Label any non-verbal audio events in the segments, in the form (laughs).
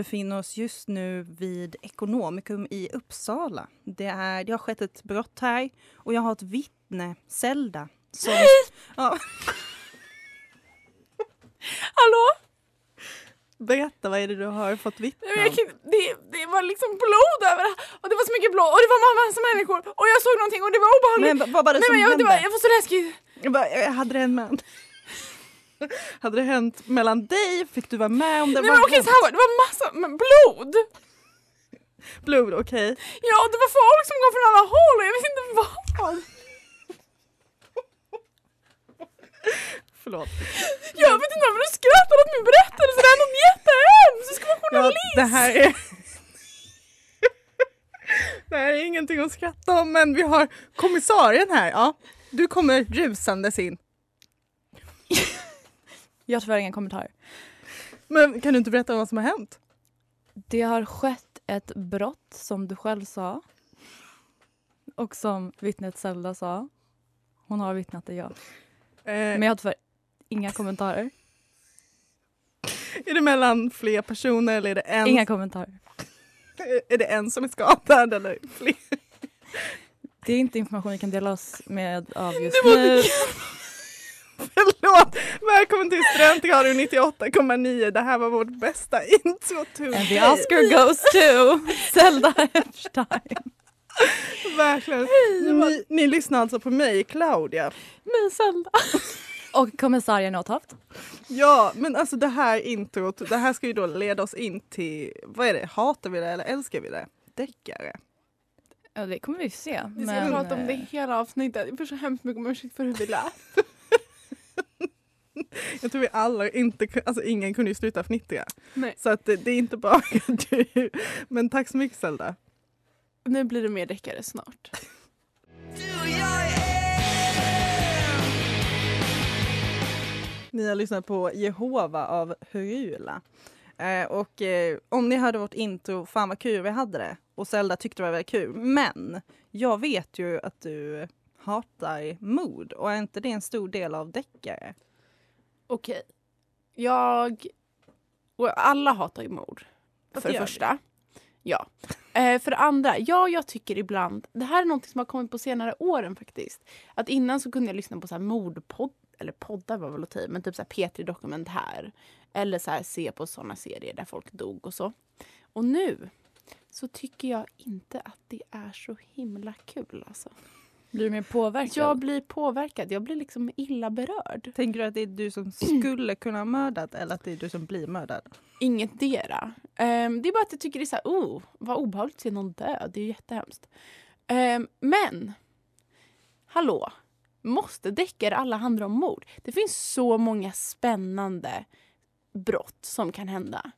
befinner oss just nu vid Ekonomikum i Uppsala. Det, är, det har skett ett brott här och jag har ett vittne, Zelda. Som, (gasps) ja. (laughs) Hallå? Berätta, vad är det du har fått vittna om? det, det var liksom blod överallt och det var så mycket blod och det var massa människor och jag såg någonting och det var obehagligt. Men vad- var det Nej, som men jag, hände? det var, jag var så läskig. Jag bara, jag hade det hänt mellan... (laughs) hade det hänt mellan dig? Fick du vara med om det? Nej, Vad men okej, här var det, var massa men blod. Blod, okej. Ja, det var folk som kom från alla håll och jag vet inte vad. Förlåt. Jag vet inte varför du skrattar åt min berättelse, det är något jättehemskt. Du ska vara Ja, journalist. det här är... (laughs) det här är ingenting att skratta om men vi har kommissarien här. Ja, du kommer rusandes in. Jag har tyvärr inga kommentarer. Men kan du inte berätta vad som har hänt? Det har skett ett brott som du själv sa. Och som vittnet Zelda sa. Hon har vittnat det, ja. Eh, Men jag har tyvärr inga kommentarer. Är det mellan fler personer eller är det en, Inga kommentarer. är det en som är skadad eller fler? Det är inte information vi kan dela oss med av just nu. (laughs) Förlåt! Välkommen till Studentradion 98,9. Det här var vårt bästa intro to And the. Oscar goes to Zelda Epstein. (laughs) Verkligen. Ni, ni lyssnar alltså på mig, Claudia. Med Zelda. Och kommissarien Åthaft. Ja, men alltså det här introt, det här ska ju då leda oss in till, vad är det, hatar vi det eller älskar vi det? Deckare. Ja, det kommer vi se. Vi ska men, prata om det eh, hela avsnittet. Jag ber så hemskt mycket om ursäkt för hur vi lät. (laughs) Jag tror vi alla inte, alltså ingen kunde ju sluta fnittra. Nej. Så att det, det är inte bara (laughs) du. Men tack så mycket Zelda. Nu blir det mer deckare snart. (laughs) Ni har lyssnat på Jehova av Hurula. Eh, och eh, om ni hörde vårt intro, fan vad kul vi hade det. Och Zelda tyckte det var väldigt kul. Men jag vet ju att du hatar mord och är inte det en stor del av deckare? Okej. Jag... Och alla hatar ju mord. För det vi? första. Ja. Eh, för det andra, ja jag tycker ibland, det här är något som har kommit på senare åren faktiskt. Att innan så kunde jag lyssna på så här mordpodd, eller poddar var väl att ta men typ så här P3 Dokumentär. Eller så här se på såna serier där folk dog och så. Och nu så tycker jag inte att det är så himla kul alltså. Blir du mer påverkad? Jag blir påverkad, jag blir liksom illa berörd. Tänker du att det är du som skulle kunna ha mördat eller att det är du som blir mördad? Ingetdera. Um, det är bara att jag tycker det är så här, oh, vad obehagligt att se någon dö. Det är ju jättehemskt. Um, men, hallå, måste deckare alla handla om mord? Det finns så många spännande brott som kan hända.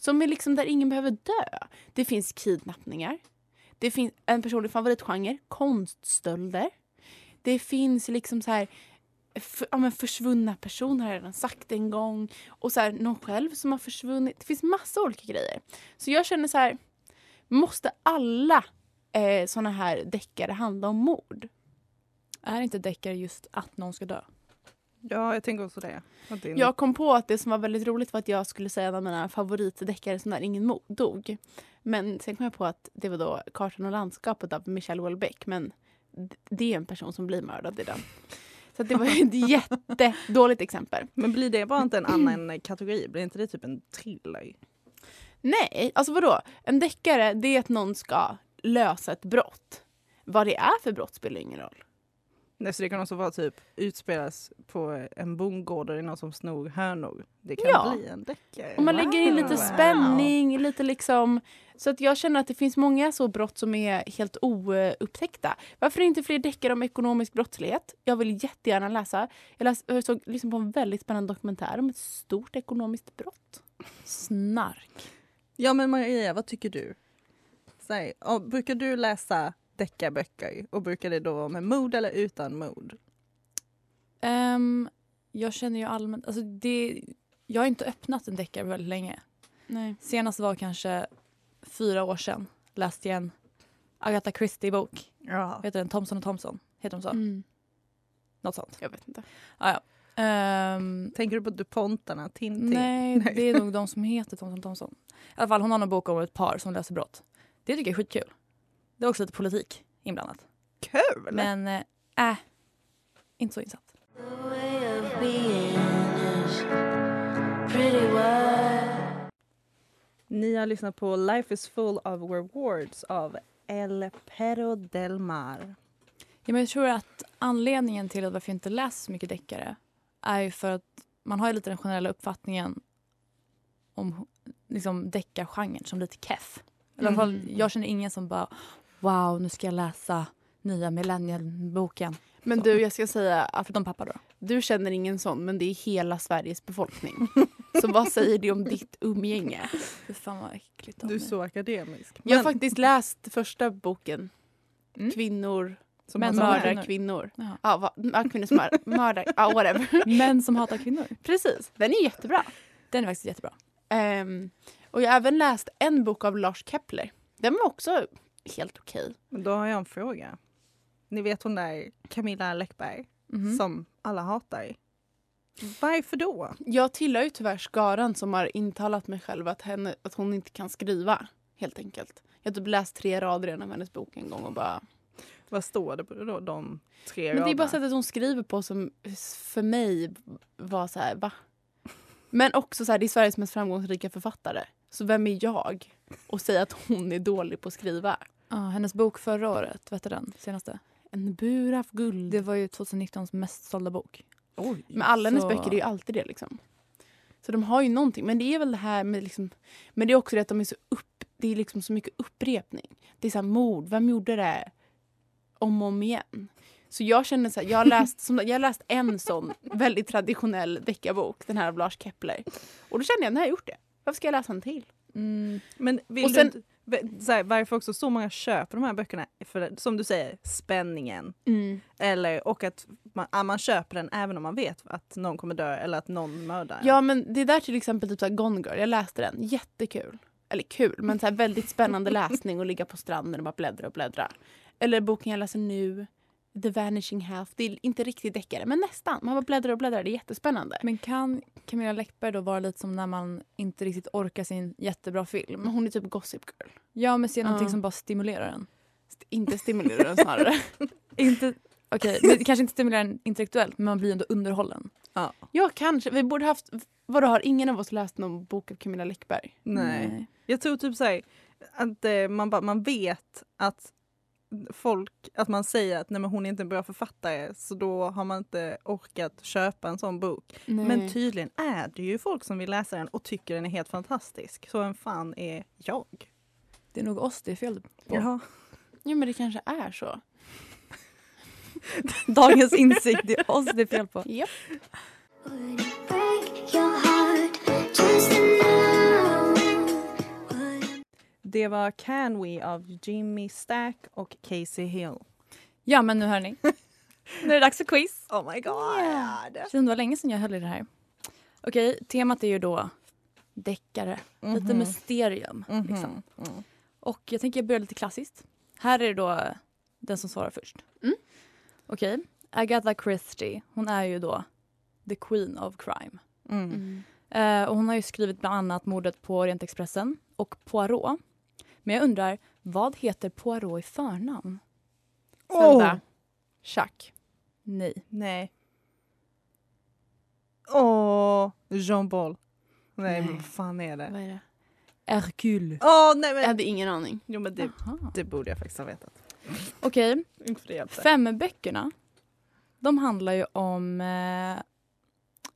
Som är liksom där ingen behöver dö. Det finns kidnappningar. Det finns en personlig favoritgenre, konststölder. Det finns liksom så här för, ja, men försvunna personer har jag redan sagt en gång. Och så här, någon själv som har försvunnit. Det finns massa olika grejer. Så jag känner så här, måste alla eh, såna här deckare handla om mord? Är inte deckare just att någon ska dö? Ja, jag tänker också det. Är Jag kom på att det som var väldigt roligt var att jag skulle säga en av mina favoritdeckare som när ingen dog. Men sen kom jag på att det var då Kartan och landskapet av Michelle Houellebecq. Men det är en person som blir mördad i den. Så det var ett (laughs) jättedåligt exempel. Men blir det bara inte en annan (clears throat) kategori? Blir inte det typ en thriller? Nej, alltså vadå? En deckare det är att någon ska lösa ett brott. Vad det är för brott spelar ingen roll. Nej, så det kan också vara typ utspelas på en bondgård och det är någon som snor hönor. Det kan Ja. bli en deckare. Och man lägger in lite Wow. spänning, lite liksom... Så att jag känner att det finns många så brott som är helt oupptäckta. Varför inte fler deckare om ekonomisk brottslighet? Jag vill jättegärna läsa. Jag, läs, jag såg liksom på en väldigt spännande dokumentär om ett stort ekonomiskt brott. Snark. Ja men Maria, vad tycker du? Ja, brukar du läsa deckarböcker och brukar det då vara med mod eller utan mod? Ehm, jag känner ju allmänt... Alltså det, jag har inte öppnat en deckare på väldigt länge. Nej. Senast var kanske fyra år sedan. Läste jag en Agatha Christie-bok. Ja. Heter den Thompson och Thompson? Heter de så? Mm, Något sånt. jag vet inte. Ah, ja. Ehm, Tänker du på DuPontarna, Tintin? nej, Nej. det är nog de (laughs) som heter Thompson Thompson. I alla fall, hon har en bok om ett par som löser brott. Det tycker jag är skitkul. Det är också lite politik inblandat. Kul! Men äh, äh, inte så insatt. Ni har lyssnat på Life is full of rewards av El Perro del Mar. Ja, men jag tror att anledningen till att varför jag inte läser så mycket deckare är ju för att man har lite den generella uppfattningen om liksom deckargenren som lite keff. I alla fall, Mm. jag känner ingen som bara wow, nu ska jag läsa nya millennialboken. Men Så. du, jag ska säga att Förutom pappa då. du känner ingen sån, men det är hela Sveriges befolkning. Så vad säger det om ditt umgänge? Fy fan vad äckligt Du är så akademisk. Jag har Men- faktiskt läst första boken. Mm. Kvinnor som Men mördar kvinnor. Ja, kvinnor som mör- (laughs) mördar. Ja, whatever. Män som hatar kvinnor. Precis, den är jättebra. Den är faktiskt jättebra. Ehm, och jag har även läst en bok av Lars Kepler. Den var också helt okej. Men Då har jag en fråga. Ni vet hon där Camilla Läckberg Mhm. som alla hatar. Varför då? Jag tillhör ju tyvärr skaran som har intalat mig själv att, henne, att hon inte kan skriva. Helt enkelt. Jag har typ läst tre rader i en av hennes bok en gång och bara... Vad står det på då, de tre Men det är bara raderna? sättet hon skriver på som för mig var så här, va? Men också så här, det är Sveriges mest framgångsrika författare. Så vem är jag? Och säga att hon är dålig på att skriva. Ja, hennes bok förra året, vet du den senaste? En bur av guld. Det var ju 2019s mest sålda bok. Oj. Men alla hennes Så- böcker är ju alltid det. Liksom. Så de har ju någonting. Men det är väl det här med... Liksom, men det är också det att de är så upp... Det är liksom så mycket upprepning. Det är så här mord. Vem gjorde det? Om och om igen. Så jag känner så här, jag har läst, som, jag har läst en sån väldigt traditionell deckarbok. Den här av Lars Kepler. Och då kände jag, nu har jag gjort det. Varför ska jag läsa en till? Mm. Men vill Och sen- du här, varför också så många köper de här böckerna? För som du säger, spänningen. Eller, och att man, man köper den även om man vet att någon kommer dö eller att någon mördar. Ja men det där till exempel typ så här Gone Girl, jag läste den. Jättekul. Eller kul, men så här väldigt spännande (laughs) läsning och ligga på stranden och bara bläddra och bläddra. Eller boken jag läser nu, The Vanishing Half. Det är inte riktigt deckare, men nästan. Man bara bläddrar och bläddrar, det är jättespännande. Men kan Camilla Läckberg då vara lite som när man inte riktigt orkar sin jättebra Men film? hon är typ Gossip Girl. Ja, men se någonting Ja. som bara stimulerar en. St- Inte stimulerar den snarare. (laughs) Inte, okej, men kanske inte stimulerar en intellektuellt, men man blir ändå underhållen. ja, kanske. Vi borde haft... Vadå, har ingen av oss läst någon bok av Camilla Läckberg? Nej. Jag tror typ såhär, att eh, man, bara, man vet att folk, att man säger att nej, men hon är inte en bra författare så då har man inte orkat köpa en sån bok. Nej. Men tydligen är det ju folk som vill läsa den och tycker den är helt fantastisk. Så vem fan är jag? Det är nog oss det är fel på. Jaha. Ja, men det kanske är så. (laughs) Dagens insikt, det är oss det är fel på. Japp. Det var Can We av Jimmy Stack och Casey Hill. Ja, men nu hör ni. (laughs) Nu är det dags för quiz. Oh my god. Känns det var länge sedan jag höll i det här. Okej, temat är ju då deckare. Lite Mhm. mysterium. Mhm. Liksom. Mm. Och jag tänker börja lite klassiskt. Här är det då den som svarar först. Mm. Okej, Agatha Christie. Hon är ju då the queen of crime. Mm. Eh, och hon har ju skrivit bland annat mordet på Orientexpressen och Poirot. Men jag undrar, vad heter Poirot i förnamn? Zelda. Chuck. Nej. Nej. Åh, Jean Paul. Nej, Nej. vad fan är det? Vad är det? Hercule. Åh, nej Jag men. hade ingen aning. Jo men det, Aha. det borde jag faktiskt ha vetat. Okej, Inte för det hjälpte. fem böckerna. De handlar ju om eh,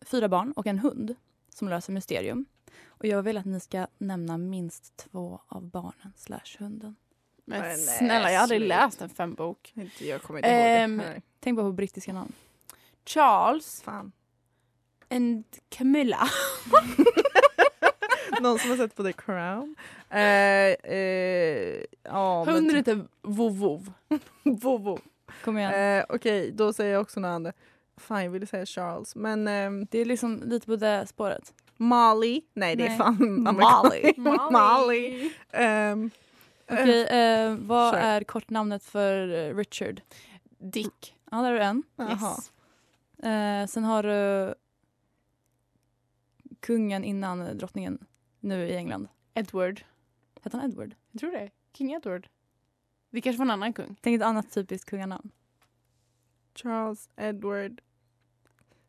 fyra barn och en hund som löser mysterium. Och jag vill att ni ska nämna minst två av barnen slash hunden. Men snälla, jag har aldrig läst en fembok. Inte, jag kommer inte ihåg Ehm, det. Nej. Tänk bara på brittiska namn. Charles Fan. and Camilla. (laughs) Någon som har sett på The Crown? Eh, eh, ja, men- Hunden heter Vovov. (laughs) Vovo. Kom igen. Eh, Okej, då säger jag också något annat. Fan, jag ville säga Charles. Men ehm, Det är liksom lite på det spåret. Molly. Nej, det är Nej. fan (laughs) Molly. Molly. Ehm, Okej, eh, vad Kör. är kortnamnet för eh, Richard? Dick. Ja, där har du en. Yes. Eh, sen har du kungen innan drottningen nu i England. Edward. Hette han Edward? Jag tror det. King Edward. Det kanske var en annan kung. Tänk ett annat typiskt kunganamn. Charles Edward.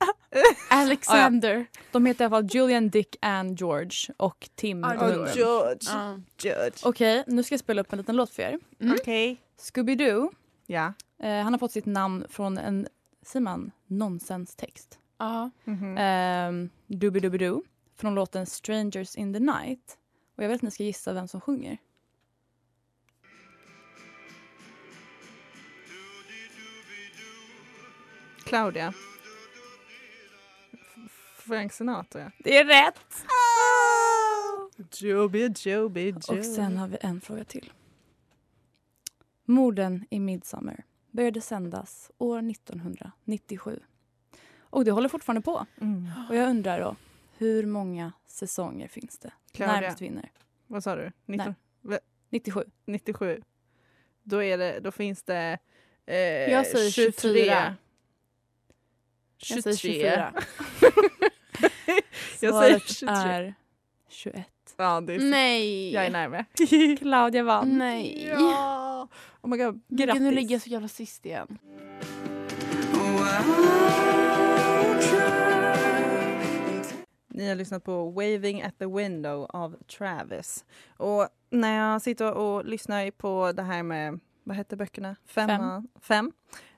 (laughs) Alexander. De heter i alla fall Julian, Dick, Anne, George och Tim. Ah, Oh, hunden. George. Ja. George. Okej, nu ska jag spela upp en liten låt för er. Mm. Okej. Scooby-Doo, Ja. eh, han har fått sitt namn från en, säger man, nonsenstext. Ja. Mhm. Um, Doobie-Doobie-Doo från låten Strangers in the Night. Och jag vill att ni ska gissa vem som sjunger. Claudia. Frank Sinatra. Det är rätt! Joby, Joby, Joby. Och sen har vi en fråga till. Morden i Midsummer började sändas år 1997. Och det håller fortfarande på. Mm. Och jag undrar då, hur många säsonger finns det? Claudia. Närmast vinner. Vad sa du? 19, 97. 97. Då, är det, då finns det eh, Jag säger 24. 23. Jag säger 24. (laughs) Jag säger Svaret 23. är 21. Ja, det är så. Nej. Jag är närmare. (laughs) Claudia vann. Nej. ja! Oh my god. Grattis. Nu ligger jag så jävla sist igen. Ni har lyssnat på Waving at the window av Travis. Och när jag sitter och lyssnar på det här med, vad hette böckerna? Femma, fem.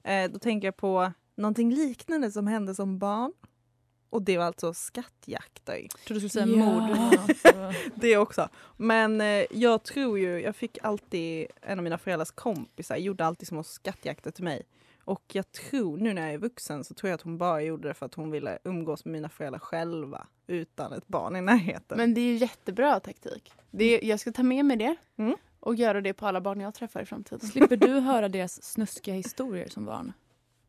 Eh, då tänker jag på någonting liknande som hände som barn. Och det var alltså skattjakter. Jag trodde du skulle säga mord. (laughs) Det också. Men eh, jag tror ju, jag fick alltid, en av mina föräldrars kompisar gjorde alltid små skattjakter till mig. Och jag tror, nu när jag är vuxen, så tror jag att hon bara gjorde det för att hon ville umgås med mina föräldrar själva utan ett barn i närheten. Men det är ju jättebra taktik. Det är, jag ska ta med mig det Mm. och göra det på alla barn jag träffar i framtiden. Slipper du (laughs) höra deras snuskiga historier som barn?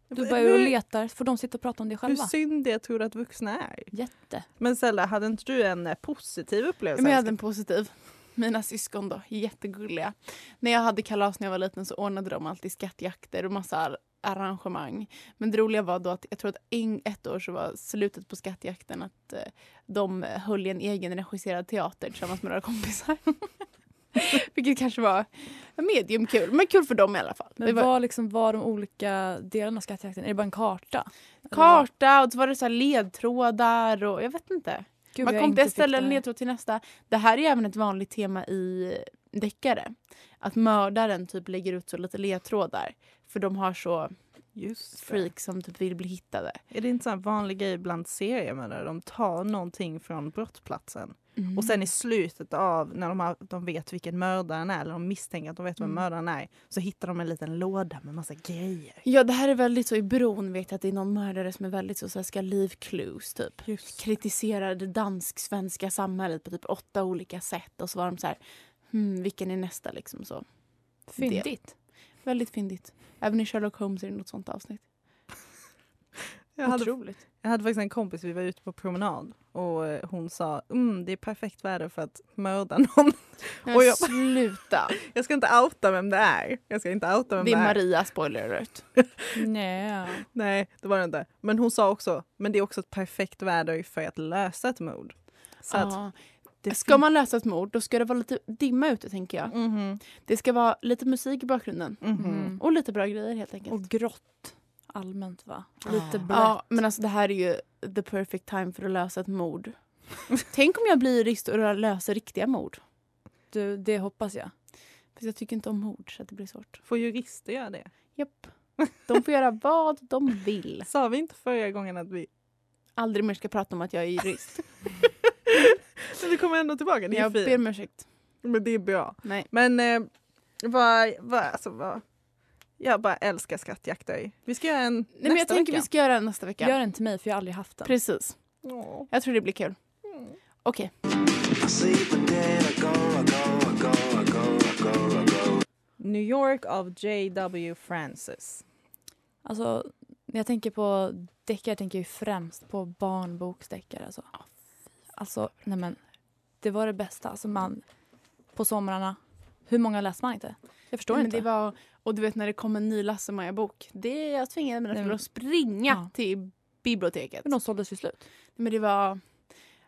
Du börjar och letar, får de sitta och prata om det Hur själva? syndiga tror du att vuxna är? Jätte. Men Zelda, hade inte du en eh, positiv upplevelse? Men jag hade en positiv. Mina syskon då, jättegulliga. När jag hade kalas när jag var liten så ordnade de alltid skattjakter och massa ar- arrangemang. Men det roliga var då att jag tror att en, ett år så var slutet på skattjakten att eh, de höll i en egen regisserad teater tillsammans med några kompisar. (laughs) (laughs) Vilket kanske var medium kul, men kul för dem i alla fall. Men det var vad liksom var de olika delarna av skattejakten? Är det bara en karta? Karta och så var det så här ledtrådar och jag vet inte. Gud, Man kom till ett ställe, en ledtråd till nästa. Det här är även ett vanligt tema i deckare. Att mördaren typ lägger ut så lite ledtrådar. För de har så Just freak som typ vill bli hittade. Är det inte en vanlig grej bland seriemördare? De tar någonting från brottsplatsen Mm. och sen i slutet av när de, har, de vet vilken mördaren är eller de misstänker att de vet vem Mm. mördaren är så hittar de en liten låda med massa grejer. Ja, det här är väldigt så i bron vet jag att det är någon mördare som är väldigt så, så här, ska leave clues typ. Just. Kritiserar det dansk-svenska samhället på typ åtta olika sätt och så var de så här, hmm, vilken är nästa liksom så. Fyndigt. Väldigt fyndigt. Även i Sherlock Holmes är det något sånt avsnitt. Jag hade, Otroligt. jag hade faktiskt en kompis, vi var ute på promenad och eh, hon sa mm, det är perfekt väder för att mörda (laughs) någon. Men Och jag- sluta. (laughs) Jag ska inte outa vem det är. Jag ska inte outa vem Det det är är. Maria, spoiler alert. (laughs) Nej. Nej, det var det inte. Men hon sa också, men det är också ett perfekt väder för att lösa ett mord. Så att, Ja. det Ska man lösa ett mord då ska det vara lite dimma ute tänker jag. Mhm, Det ska vara lite musik i bakgrunden. Mm. Och lite bra grejer helt enkelt. Och grått allmänt va? Lite blött. Ja, men alltså det här är ju the perfect time för att lösa ett mord. Tänk om jag blir jurist och löser riktiga mord. Du, det hoppas jag. För jag tycker inte om mord så att det blir svårt. Får jurister göra det? Japp. De får göra vad de vill. Sa vi inte förra gången att vi... Aldrig mer ska prata om att jag är jurist. (laughs) Men vi kommer ändå tillbaka, det är Jag ber fint. om ursäkt. Men det är bra. Nej. Men eh, vad, vad, alltså vad... Jag bara älskar skattjakter. Vi ska göra en Nej, men jag nästa tänker vecka. vi ska göra den nästa vecka. Gör den till mig för jag har aldrig haft den. Precis. Åh. Jag tror det blir kul. Mm. Okej. New York av J.W. Francis. Alltså, när jag tänker på deckare tänker jag ju främst på barnboksdeckare. Alltså. alltså, nej men. Det var det bästa. Alltså man, på somrarna. Hur många läser man inte? Jag förstår Men inte. det var, och du vet när det kom en ny Lasse-Maja-bok. Det jag tvingade mina föräldrar att springa Ja. till biblioteket. Men de såldes ju slut. Men det var...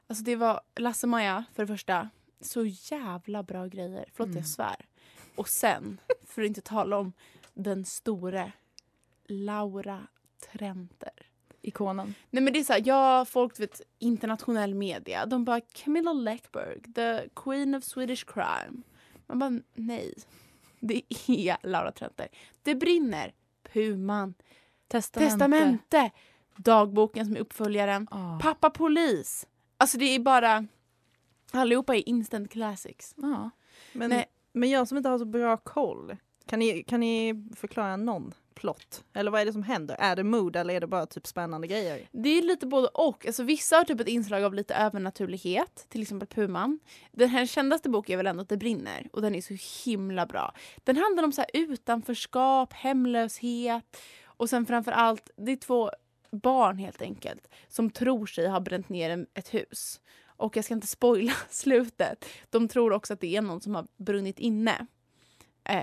Alltså det var Lasse-Maja för det första. Så jävla bra grejer. Förlåt Mm. jag svär. Och sen, för att inte tala om den store Laura Trenter. Ikonen. Nej men det är så här, ja folk vet internationell media. De bara Camilla Läckberg, the queen of Swedish crime. Man bara nej. (laughs) Det är Laura Trenter. Det brinner. Puman. Testamente. Testamente. Dagboken som är uppföljaren. Ja. Pappa polis. Alltså det är bara... Allihopa är instant classics. Ja. Men, Nej. men jag som inte har så bra koll. Kan ni, kan ni förklara någon plott? Eller vad är det som händer? Är det mood eller är det bara typ spännande grejer? Det är lite både och. Alltså, vissa har typ ett inslag av lite övernaturlighet. Till exempel Puman. Den här kändaste boken är väl ändå att det brinner. Och den är så himla bra. Den handlar om så här utanförskap, hemlöshet. Och sen framför allt, det är två barn helt enkelt. Som tror sig ha bränt ner ett hus. Och jag ska inte spoila (laughs) slutet. De tror också att det är någon som har brunnit inne.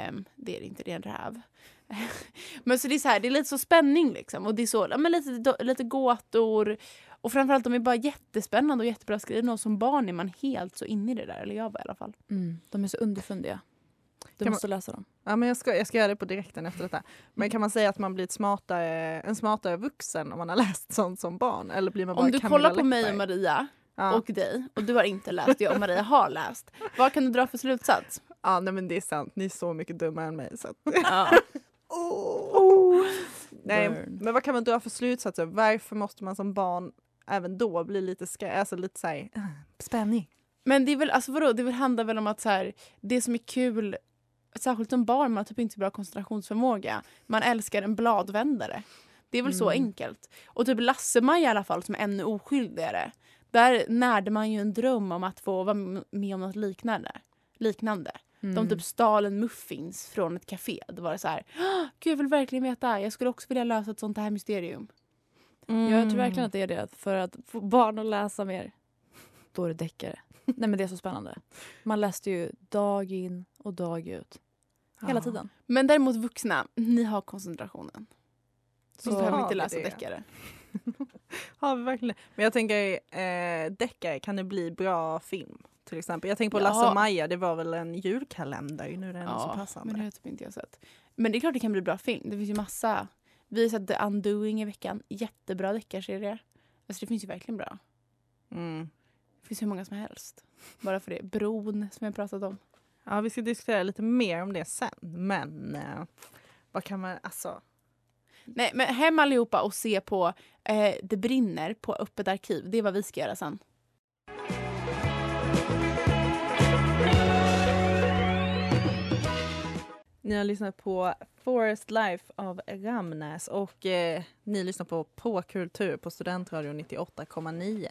Um, det är det inte, det är en räv. (laughs) men så det är så här, det är lite så spänning liksom. Och det är så, ja, men lite, lite gåtor. Och framförallt de är bara jättespännande och jättebra skrivna. Och som barn är man helt så inne i det där. Eller jag var i alla fall. Mm. De är så underfundiga. Du Kan måste läsa dem. Ja, men jag, ska, jag ska göra det på direkten efter detta. Men kan man säga att man blir smartare, en smartare vuxen om man har (laughs) läst sånt som barn? Eller blir man bara Om du Camilla kollar på mig och Läckberg? Maria Ja, och dig och du har inte läst, jag och Maria har läst. Vad kan du dra för slutsats? ja nej, men det är sant. Ni är så mycket dummare än mig. Så. Ja. (laughs) oh. Nej, Burn. men vad kan man dra för slutsatser? Varför måste man som barn även då bli lite, ska, alltså lite så här, spänning? Men det är väl, alltså vadå, det väl handlar väl om att så här, det som är kul, särskilt som barn, man har typ inte så bra koncentrationsförmåga. Man älskar en bladvändare. Det är väl så Mm. enkelt. Och typ Lasse-Maja i alla fall, som är ännu oskyldigare. Där närde man ju en dröm om att få vara med om något liknande. liknande. Mm. De typ stal en muffins från ett café. Det var så här, "Åh, gud jag vill verkligen veta. Jag skulle också vilja lösa ett sånt här mysterium. Jag tror verkligen att det är det. För att få barn att läsa mer, då är det deckare. Nej men det är så spännande. Man läste ju dag in och dag ut. Hela Ja. tiden. Men däremot vuxna, ni har koncentrationen. Så Så behöver inte läsa det. deckare. (laughs) Har vi verkligen det? Men jag tänker, eh, deckare, kan det bli bra film? Till exempel. Jag tänker på Ja. Lasse och Maja, det var väl en julkalender? Nu är det ändå så passande. men det har typ inte jag sett. Men det är klart det kan bli bra film. Det finns ju massa. Vi har sett The Undoing i veckan. Jättebra deckarserie. Alltså det finns ju verkligen bra. Mm. Det finns hur många som helst. Bara för det. Bron som jag pratat om. Ja, vi ska diskutera lite mer om det sen. Men eh, vad kan man, alltså. Nej men hem allihopa och se på eh, Det brinner på Öppet arkiv. Det är vad vi ska göra sen. Ni har lyssnat på Forest Life av Ramnäs och eh, ni lyssnar på På kultur på Studentradion 98,9.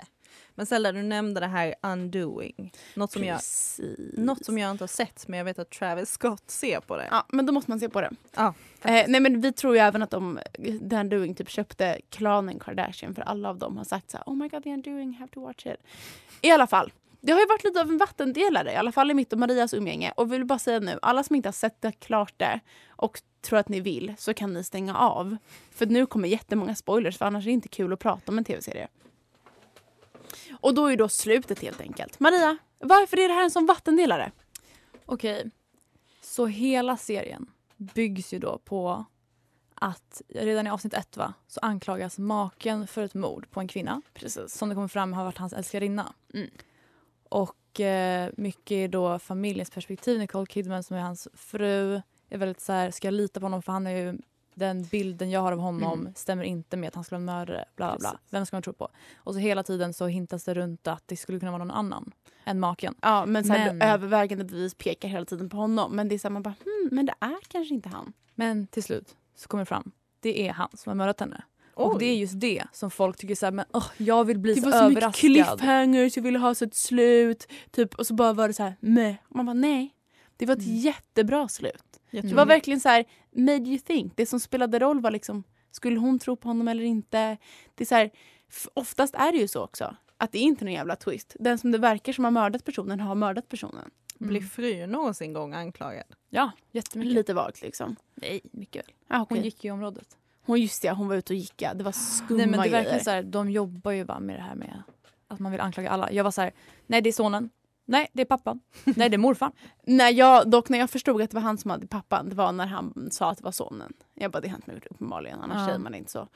Men Zelda, du nämnde det här undoing. Något som jag. Något som jag inte har sett men jag vet att Travis Scott ser på det. Ja, men då måste man se på det. Ja, Eh, nej men vi tror ju även att de, The Undoing typ köpte klanen Kardashian för alla av dem har sagt så här, Oh my god The Undoing, have to watch it. I alla fall, det har ju varit lite av en vattendelare i alla fall i mitt och Marias umgänge. Och vi vill bara säga nu, alla som inte har sett det klart det och tror att ni vill så kan ni stänga av. För nu kommer jättemånga spoilers för annars är det inte kul att prata om en tv-serie. Och då är då slutet helt enkelt. Maria, varför är det här en sån vattendelare? Okej, så hela serien byggs ju då på att redan i avsnitt ett va, så anklagas maken för ett mord på en kvinna Precis. som det kommer fram har varit hans älskarinna. Mm. Och eh, mycket då familjens perspektiv. Nicole Kidman som är hans fru är väldigt så här, ska jag lita på honom för han är ju den bilden jag har av honom Mm. stämmer inte med att han skulle vara mördare. Bla, bla, bla. Vem ska man tro på? Och så hela tiden så hintas det runt att det skulle kunna vara någon annan än maken. Ja, men, så här, Men- övervägande bevis pekar hela tiden på honom. Men det är så här, man bara, hmm, men det är kanske inte han. Men till slut så kommer det fram. Det är han som har mördat henne. Och det är just det som folk tycker så här, men åh, jag vill bli Det så var så mycket överraskad. cliffhangers, jag ville ha så ett slut. Typ, och så bara var det så här, meh. Man bara, nej. Det var ett Mm. jättebra slut. Jag Det var verkligen så här, made you think. Det som spelade roll var liksom, skulle hon tro på honom eller inte? Det är så här, oftast är det ju så också. Att det är inte någon jävla twist. Den som det verkar som har mördat personen har mördat personen. Blir Mm. frun någonsin gång anklagad? Ja, jättemycket. Lite vagt liksom. Nej, mycket väl. Ah, Hon okej. gick i området. Hon just det, hon var ute och gick. Ja. Det var skumma Nej men det är verkligen så här, de jobbar ju bara med det här med att man vill anklaga alla. Jag var så här, nej det är sonen. Nej det är pappan. (laughs) Nej det är morfar. När jag, dock när jag förstod att det var han som hade pappan, det var när han sa att det var sonen. Jag bara, det har inte gjort uppenbarligen, annars Ja. säger man inte så.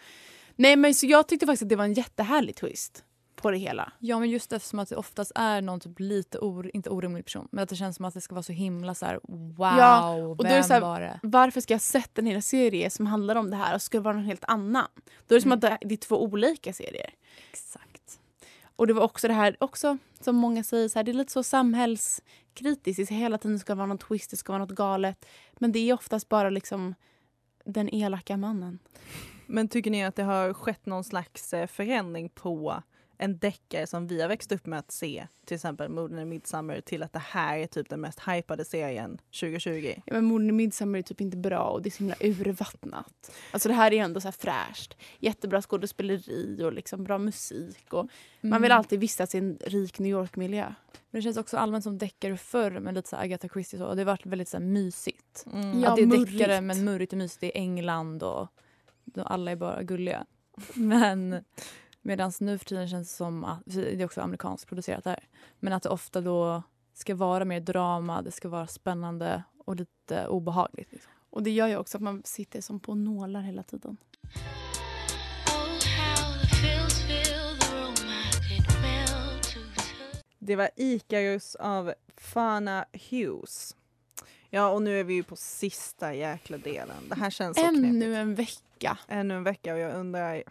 Nej men så jag tyckte faktiskt att det var en jättehärlig twist på det hela. Ja men just eftersom att det oftast är någon typ lite, or, inte orimlig person, men att det känns som att det ska vara så himla så här: wow, Ja, och då är vem det så här- var det? Varför ska jag sett en hel serie som handlar om det här och ska det vara någon helt annan? Då är det som att det det är två olika serier. Exakt. Och det var också det här, också som många säger, så här, det är lite så samhällskritiskt. Det hela tiden ska vara något twist, det ska vara något galet. Men det är oftast bara liksom den elaka mannen. Men tycker ni att det har skett någon slags eh, förändring på en deckare som vi har växt upp med att se, till exempel Morden i Midsummer, till att det här är typ den mest hypade serien 2020? Ja, men Morden i Midsommar är typ inte bra och det är så himla urvattnat. Alltså det här är ändå så här fräscht. Jättebra skådespeleri och liksom bra musik. Och Man vill Mm. alltid vistas i en rik New York-miljö. Men det känns också allmänt som deckare förr med lite så Agatha Christie och så. Och det har varit väldigt så här mysigt. Mm. Ja, att det är murrigt. deckare men murrigt och mysigt. Det är England och de, alla är bara gulliga. (laughs) Men medan nu för tiden känns det som att, det är också amerikanskt producerat här, men att det ofta då ska vara mer drama, det ska vara spännande och lite obehagligt. Liksom. Och det gör ju också att man sitter som på nålar hela tiden. Det var Icarus av Fana Hughes. Ja, och nu är vi ju på sista jäkla delen. Det här känns så knepigt. Ännu en vecka. Ännu en vecka och jag undrar,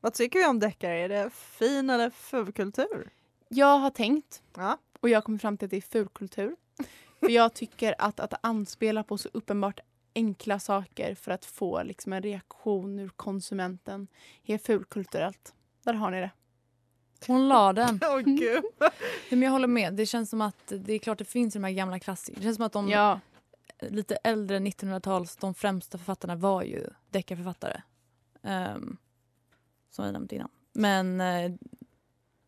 vad tycker vi om deckare? Är det fin eller fulkultur? Jag har tänkt Ja. och jag kommer fram till att det är fulkultur. (laughs) För jag tycker att, att anspela på så uppenbart enkla saker för att få liksom en reaktion ur konsumenten är fulkulturellt. Där har ni det. Hon la den. (laughs) Åh gud. Nej, (laughs) Men jag håller med. Det känns som att det är klart det finns de här gamla klassikerna. Det känns som att de Ja, lite äldre 1900-tals, de främsta författarna var ju deckarförfattare. Um, som vi nämnt innan. Men, eh,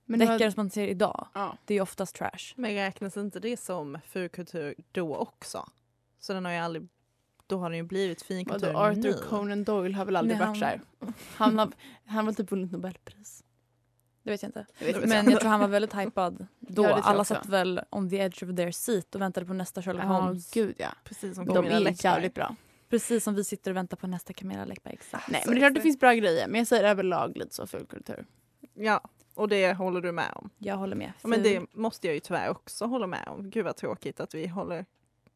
men nu har- deckare som man ser idag, ja. det är oftast trash. Men räknas inte det som fulkultur då också? Så den har ju aldrig, då har den ju blivit finkultur Arthur nu. Conan Doyle har väl aldrig Nej, varit så han- här. Han har, han har typ vunnit Nobelpris. Det vet jag inte. Jag vet inte. Men jag tror han var väldigt hypad (laughs) då. Ja, jag Alla satt väl on the edge of their seat och väntade på nästa Sherlock Holmes. gud ja. Precis som De är jävligt bra. Precis som vi sitter och väntar på nästa Camilla Läckberg. Exakt. Nej, men det är klart det finns bra grejer. Men jag säger överlag lite så fulkultur. Ja, och det håller du med om. Jag håller med. Ja, men Ful. det måste jag ju tyvärr också hålla med om. Gud vad tråkigt att vi håller,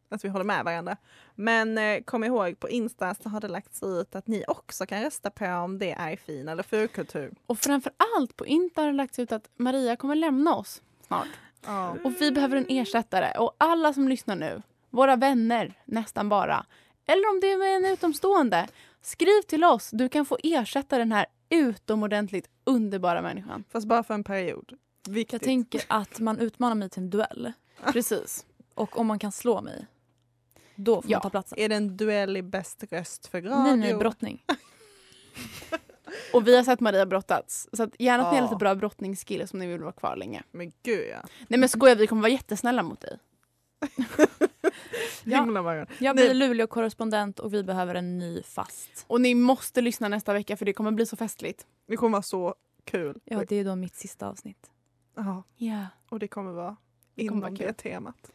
att vi håller med varandra. Men eh, kom ihåg, på Insta så har det lagts ut att ni också kan rösta på om det är fin eller fulkultur. Och framför allt på Insta har det lagts ut att Maria kommer lämna oss snart. Ja. Och vi behöver en ersättare. Och alla som lyssnar nu, våra vänner nästan bara, eller om det är en utomstående, skriv till oss. Du kan få ersätta den här utomordentligt underbara människan. Fast bara för en period. Viktigt. Jag tänker att man utmanar mig till en duell. (laughs) Precis. Och om man kan slå mig, då får Ja. man ta platsen. Är det en duell i bäst röst för radio? Nej, nej, brottning. (laughs) Och vi har sett Maria brottats. Så att gärna att ni har lite bra brottningsskills om ni vill vara kvar länge. Men gud ja. Nej men skoja, vi kommer vara jättesnälla mot dig. (laughs) (laughs) Ja. Jag blir Luleå-korrespondent och vi behöver en ny fast. Och ni måste lyssna nästa vecka för det kommer bli så festligt. Det kommer vara så kul. Ja, det är då mitt sista avsnitt. Ja, Ja. och det kommer vara Det kommer inom vara det temat.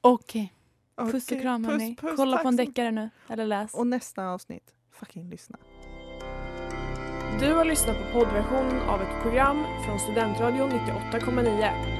Okej. Puss och kram puss, hörni. puss, Kolla på en deckare nu, eller läs. Och nästa avsnitt, fucking lyssna. Du har lyssnat på poddversionen av ett program från Studentradion 98,9.